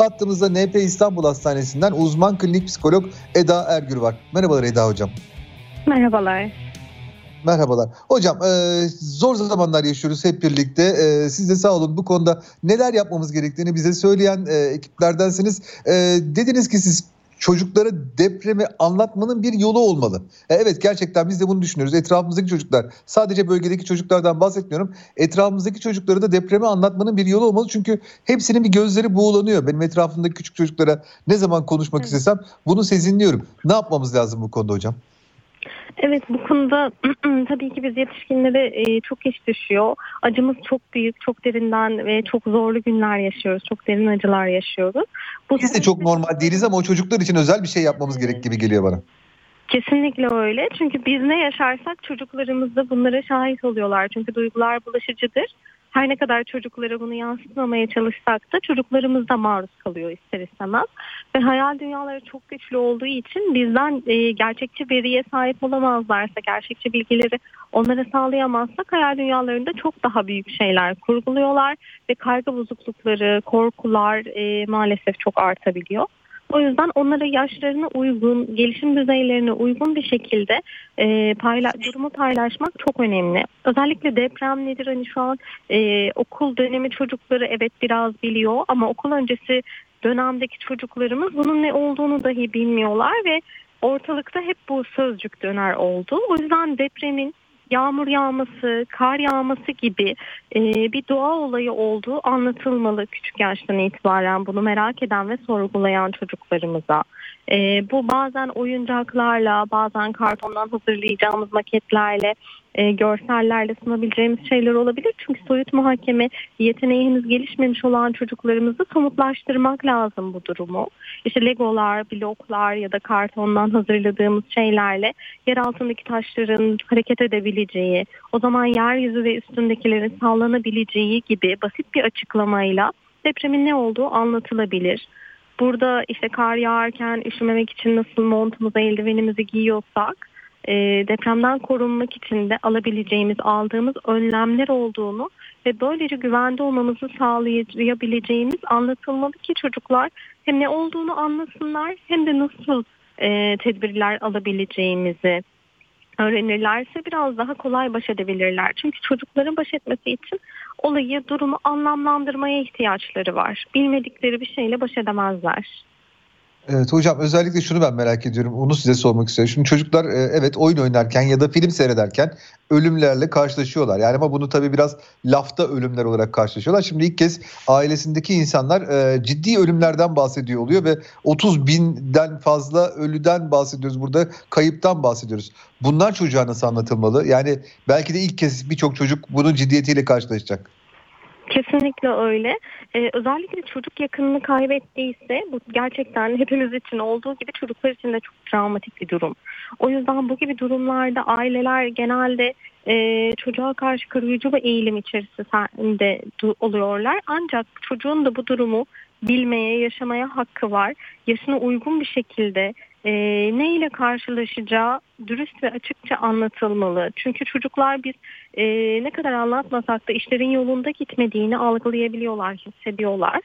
Hattımızda NP İstanbul Hastanesi'nden uzman klinik psikolog Eda Ergür var. Merhabalar Eda Hocam. Merhabalar. Merhabalar. Hocam e, zor zamanlar yaşıyoruz hep birlikte. E, siz de sağ olun bu konuda neler yapmamız gerektiğini bize söyleyen e, ekiplerdensiniz. E, dediniz ki siz çocuklara depremi anlatmanın bir yolu olmalı. E, evet gerçekten biz de bunu düşünüyoruz. Etrafımızdaki çocuklar sadece bölgedeki çocuklardan bahsetmiyorum. Etrafımızdaki çocuklara da depremi anlatmanın bir yolu olmalı. Çünkü hepsinin bir gözleri buğulanıyor. Benim etrafımdaki küçük çocuklara ne zaman konuşmak evet. istesem bunu sezinliyorum. Ne yapmamız lazım bu konuda hocam? Evet bu konuda tabii ki biz yetişkinlere e, çok iş düşüyor. Acımız çok büyük, çok derinden ve çok zorlu günler yaşıyoruz. Çok derin acılar yaşıyoruz. Bu biz de çok normal değiliz ama o çocuklar için özel bir şey yapmamız gerek gibi geliyor bana. Kesinlikle öyle. Çünkü biz ne yaşarsak çocuklarımız da bunlara şahit oluyorlar. Çünkü duygular bulaşıcıdır her ne kadar çocuklara bunu yansıtmamaya çalışsak da çocuklarımız da maruz kalıyor ister istemez. Ve hayal dünyaları çok güçlü olduğu için bizden e, gerçekçi veriye sahip olamazlarsa, gerçekçi bilgileri onlara sağlayamazsak hayal dünyalarında çok daha büyük şeyler kurguluyorlar ve kaygı bozuklukları, korkular e, maalesef çok artabiliyor. O yüzden onlara yaşlarına uygun, gelişim düzeylerine uygun bir şekilde e, payla durumu paylaşmak çok önemli. Özellikle deprem nedir hani şu an e, okul dönemi çocukları evet biraz biliyor ama okul öncesi dönemdeki çocuklarımız bunun ne olduğunu dahi bilmiyorlar ve ortalıkta hep bu sözcük döner oldu. O yüzden depremin yağmur yağması, kar yağması gibi e, bir doğa olayı olduğu anlatılmalı küçük yaştan itibaren bunu merak eden ve sorgulayan çocuklarımıza. E, bu bazen oyuncaklarla, bazen kartondan hazırlayacağımız maketlerle, e, görsellerle sunabileceğimiz şeyler olabilir. Çünkü soyut muhakeme yeteneği henüz gelişmemiş olan çocuklarımızı somutlaştırmak lazım bu durumu. İşte legolar, bloklar ya da kartondan hazırladığımız şeylerle yer altındaki taşların hareket edebileceği, o zaman yeryüzü ve üstündekilerin sallanabileceği gibi basit bir açıklamayla depremin ne olduğu anlatılabilir. Burada işte kar yağarken üşümemek için nasıl montumuzu, eldivenimizi giyiyorsak e, depremden korunmak için de alabileceğimiz, aldığımız önlemler olduğunu ve böylece güvende olmamızı sağlayabileceğimiz anlatılmalı ki çocuklar hem ne olduğunu anlasınlar hem de nasıl e, tedbirler alabileceğimizi öğrenirlerse biraz daha kolay baş edebilirler. Çünkü çocukların baş etmesi için olayı, durumu anlamlandırmaya ihtiyaçları var. Bilmedikleri bir şeyle baş edemezler. Evet hocam özellikle şunu ben merak ediyorum. Onu size sormak istiyorum. Şimdi çocuklar e, evet oyun oynarken ya da film seyrederken ölümlerle karşılaşıyorlar. Yani ama bunu tabii biraz lafta ölümler olarak karşılaşıyorlar. Şimdi ilk kez ailesindeki insanlar e, ciddi ölümlerden bahsediyor oluyor ve 30 binden fazla ölüden bahsediyoruz. Burada kayıptan bahsediyoruz. Bunlar çocuğa nasıl anlatılmalı? Yani belki de ilk kez birçok çocuk bunun ciddiyetiyle karşılaşacak. Kesinlikle öyle. Ee, özellikle çocuk yakınını kaybettiyse bu gerçekten hepimiz için olduğu gibi çocuklar için de çok travmatik bir durum. O yüzden bu gibi durumlarda aileler genelde e, çocuğa karşı koruyucu ve eğilim içerisinde oluyorlar. Ancak çocuğun da bu durumu bilmeye, yaşamaya hakkı var. Yaşına uygun bir şekilde e, ne ile karşılaşacağı dürüst ve açıkça anlatılmalı. Çünkü çocuklar biz e, ne kadar anlatmasak da işlerin yolunda gitmediğini algılayabiliyorlar, hissediyorlar.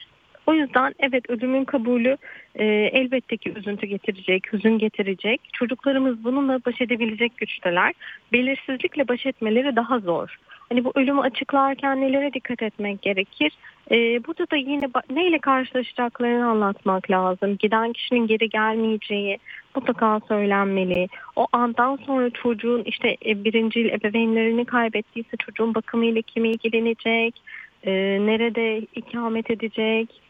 O yüzden evet ölümün kabulü e, elbette ki üzüntü getirecek, hüzün getirecek. Çocuklarımız bununla baş edebilecek güçteler. Belirsizlikle baş etmeleri daha zor. Hani bu ölümü açıklarken nelere dikkat etmek gerekir? Ee, burada da yine neyle karşılaşacaklarını anlatmak lazım. Giden kişinin geri gelmeyeceği mutlaka söylenmeli. O andan sonra çocuğun işte e, birinci ebeveynlerini kaybettiyse çocuğun bakımıyla kim ilgilenecek, e, nerede ikamet edecek,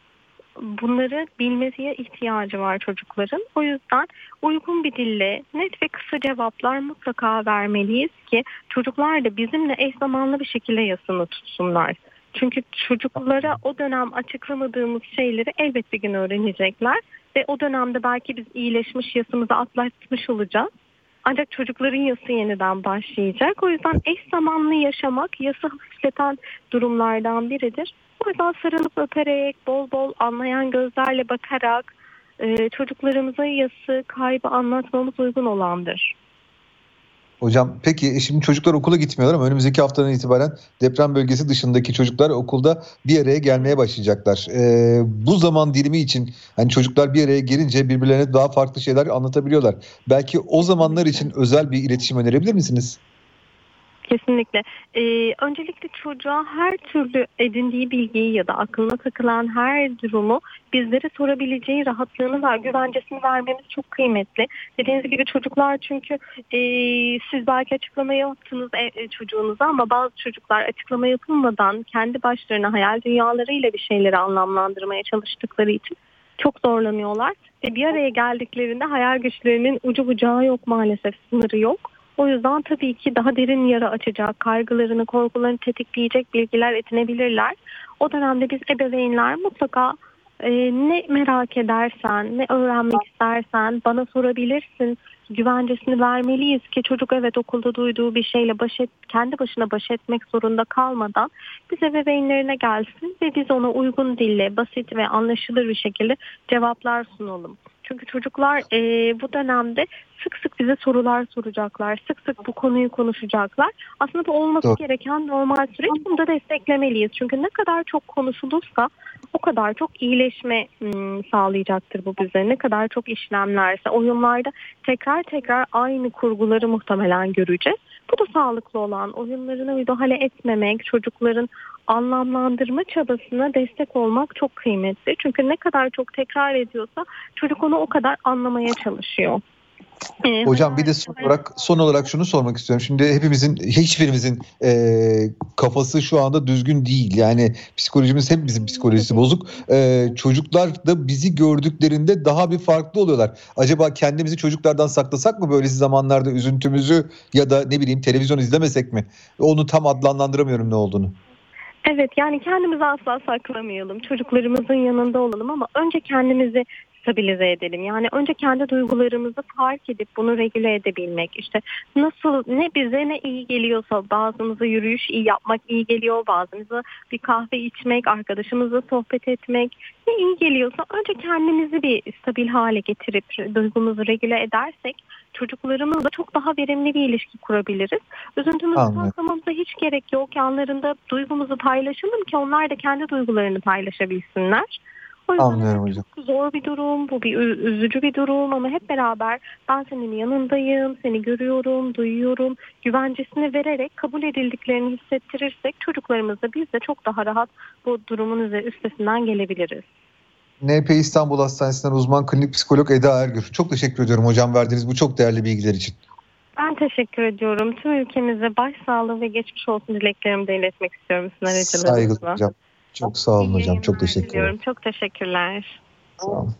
bunları bilmesiye ihtiyacı var çocukların. O yüzden uygun bir dille net ve kısa cevaplar mutlaka vermeliyiz ki çocuklar da bizimle eş zamanlı bir şekilde yasını tutsunlar. Çünkü çocuklara o dönem açıklamadığımız şeyleri elbet bir gün öğrenecekler ve o dönemde belki biz iyileşmiş yasımızı atlatmış olacağız. Ancak çocukların yası yeniden başlayacak. O yüzden eş zamanlı yaşamak yası hafifleten durumlardan biridir. O yüzden sarılıp öperek, bol bol anlayan gözlerle bakarak e, çocuklarımıza yası, kaybı anlatmamız uygun olandır. Hocam peki e, şimdi çocuklar okula gitmiyorlar ama önümüzdeki haftadan itibaren deprem bölgesi dışındaki çocuklar okulda bir araya gelmeye başlayacaklar. Ee, bu zaman dilimi için hani çocuklar bir araya gelince birbirlerine daha farklı şeyler anlatabiliyorlar. Belki o zamanlar için özel bir iletişim önerebilir misiniz? Kesinlikle. Ee, öncelikle çocuğa her türlü edindiği bilgiyi ya da aklına takılan her durumu bizlere sorabileceği rahatlığını ve güvencesini vermemiz çok kıymetli. Dediğiniz gibi çocuklar çünkü e, siz belki açıklama yaptınız e, e, çocuğunuza ama bazı çocuklar açıklama yapılmadan kendi başlarına hayal dünyalarıyla bir şeyleri anlamlandırmaya çalıştıkları için çok zorlanıyorlar. Ve bir araya geldiklerinde hayal güçlerinin ucu bucağı yok maalesef, sınırı yok. O yüzden tabii ki daha derin yara açacak, kaygılarını, korkularını tetikleyecek bilgiler edinebilirler. O dönemde biz ebeveynler mutlaka e, ne merak edersen, ne öğrenmek istersen bana sorabilirsin. Güvencesini vermeliyiz ki çocuk evet okulda duyduğu bir şeyle baş et, kendi başına baş etmek zorunda kalmadan biz ebeveynlerine gelsin ve biz ona uygun dille, basit ve anlaşılır bir şekilde cevaplar sunalım. Çünkü çocuklar e, bu dönemde sık sık bize sorular soracaklar. Sık sık bu konuyu konuşacaklar. Aslında bu olması Doğru. gereken normal süreç. Bunu da desteklemeliyiz. Çünkü ne kadar çok konuşulursa o kadar çok iyileşme ım, sağlayacaktır bu bize. Ne kadar çok işlemlerse oyunlarda tekrar tekrar aynı kurguları muhtemelen göreceğiz. Bu da sağlıklı olan oyunlarına müdahale etmemek, çocukların anlamlandırma çabasına destek olmak çok kıymetli. Çünkü ne kadar çok tekrar ediyorsa çocuk onu o kadar anlamaya çalışıyor. Ee, Hocam bir de son olarak son olarak şunu sormak istiyorum. Şimdi hepimizin hiçbirimizin e, kafası şu anda düzgün değil. Yani psikolojimiz hepimizin psikolojisi bozuk. E, çocuklar da bizi gördüklerinde daha bir farklı oluyorlar. Acaba kendimizi çocuklardan saklasak mı böyle zamanlarda üzüntümüzü ya da ne bileyim televizyon izlemesek mi? Onu tam adlandırlamıyorum ne olduğunu. Evet yani kendimizi asla saklamayalım. Çocuklarımızın yanında olalım ama önce kendimizi stabilize edelim. Yani önce kendi duygularımızı fark edip bunu regüle edebilmek. İşte nasıl ne bize ne iyi geliyorsa bazımıza yürüyüş iyi yapmak iyi geliyor. Bazımıza bir kahve içmek, arkadaşımızla sohbet etmek ne iyi geliyorsa önce kendimizi bir stabil hale getirip duygumuzu regüle edersek çocuklarımızla çok daha verimli bir ilişki kurabiliriz. Üzüntümüzü saklamamıza hiç gerek yok. Yanlarında duygumuzu paylaşalım ki onlar da kendi duygularını paylaşabilsinler. O yüzden Anlıyorum hocam. çok zor bir durum, bu bir üzücü bir durum ama hep beraber ben senin yanındayım, seni görüyorum, duyuyorum, güvencesini vererek kabul edildiklerini hissettirirsek çocuklarımız da biz de çok daha rahat bu durumun üstesinden gelebiliriz. NP İstanbul Hastanesi'nden uzman klinik psikolog Eda Ergür. Çok teşekkür ediyorum hocam verdiğiniz bu çok değerli bilgiler için. Ben teşekkür ediyorum. Tüm ülkemize başsağlığı ve geçmiş olsun dileklerimi de iletmek istiyorum sizin Saygılar aracılığınızla. hocam. Çok sağ olun İyi hocam. Çok teşekkür ederim. Çok teşekkürler. Sağ olun.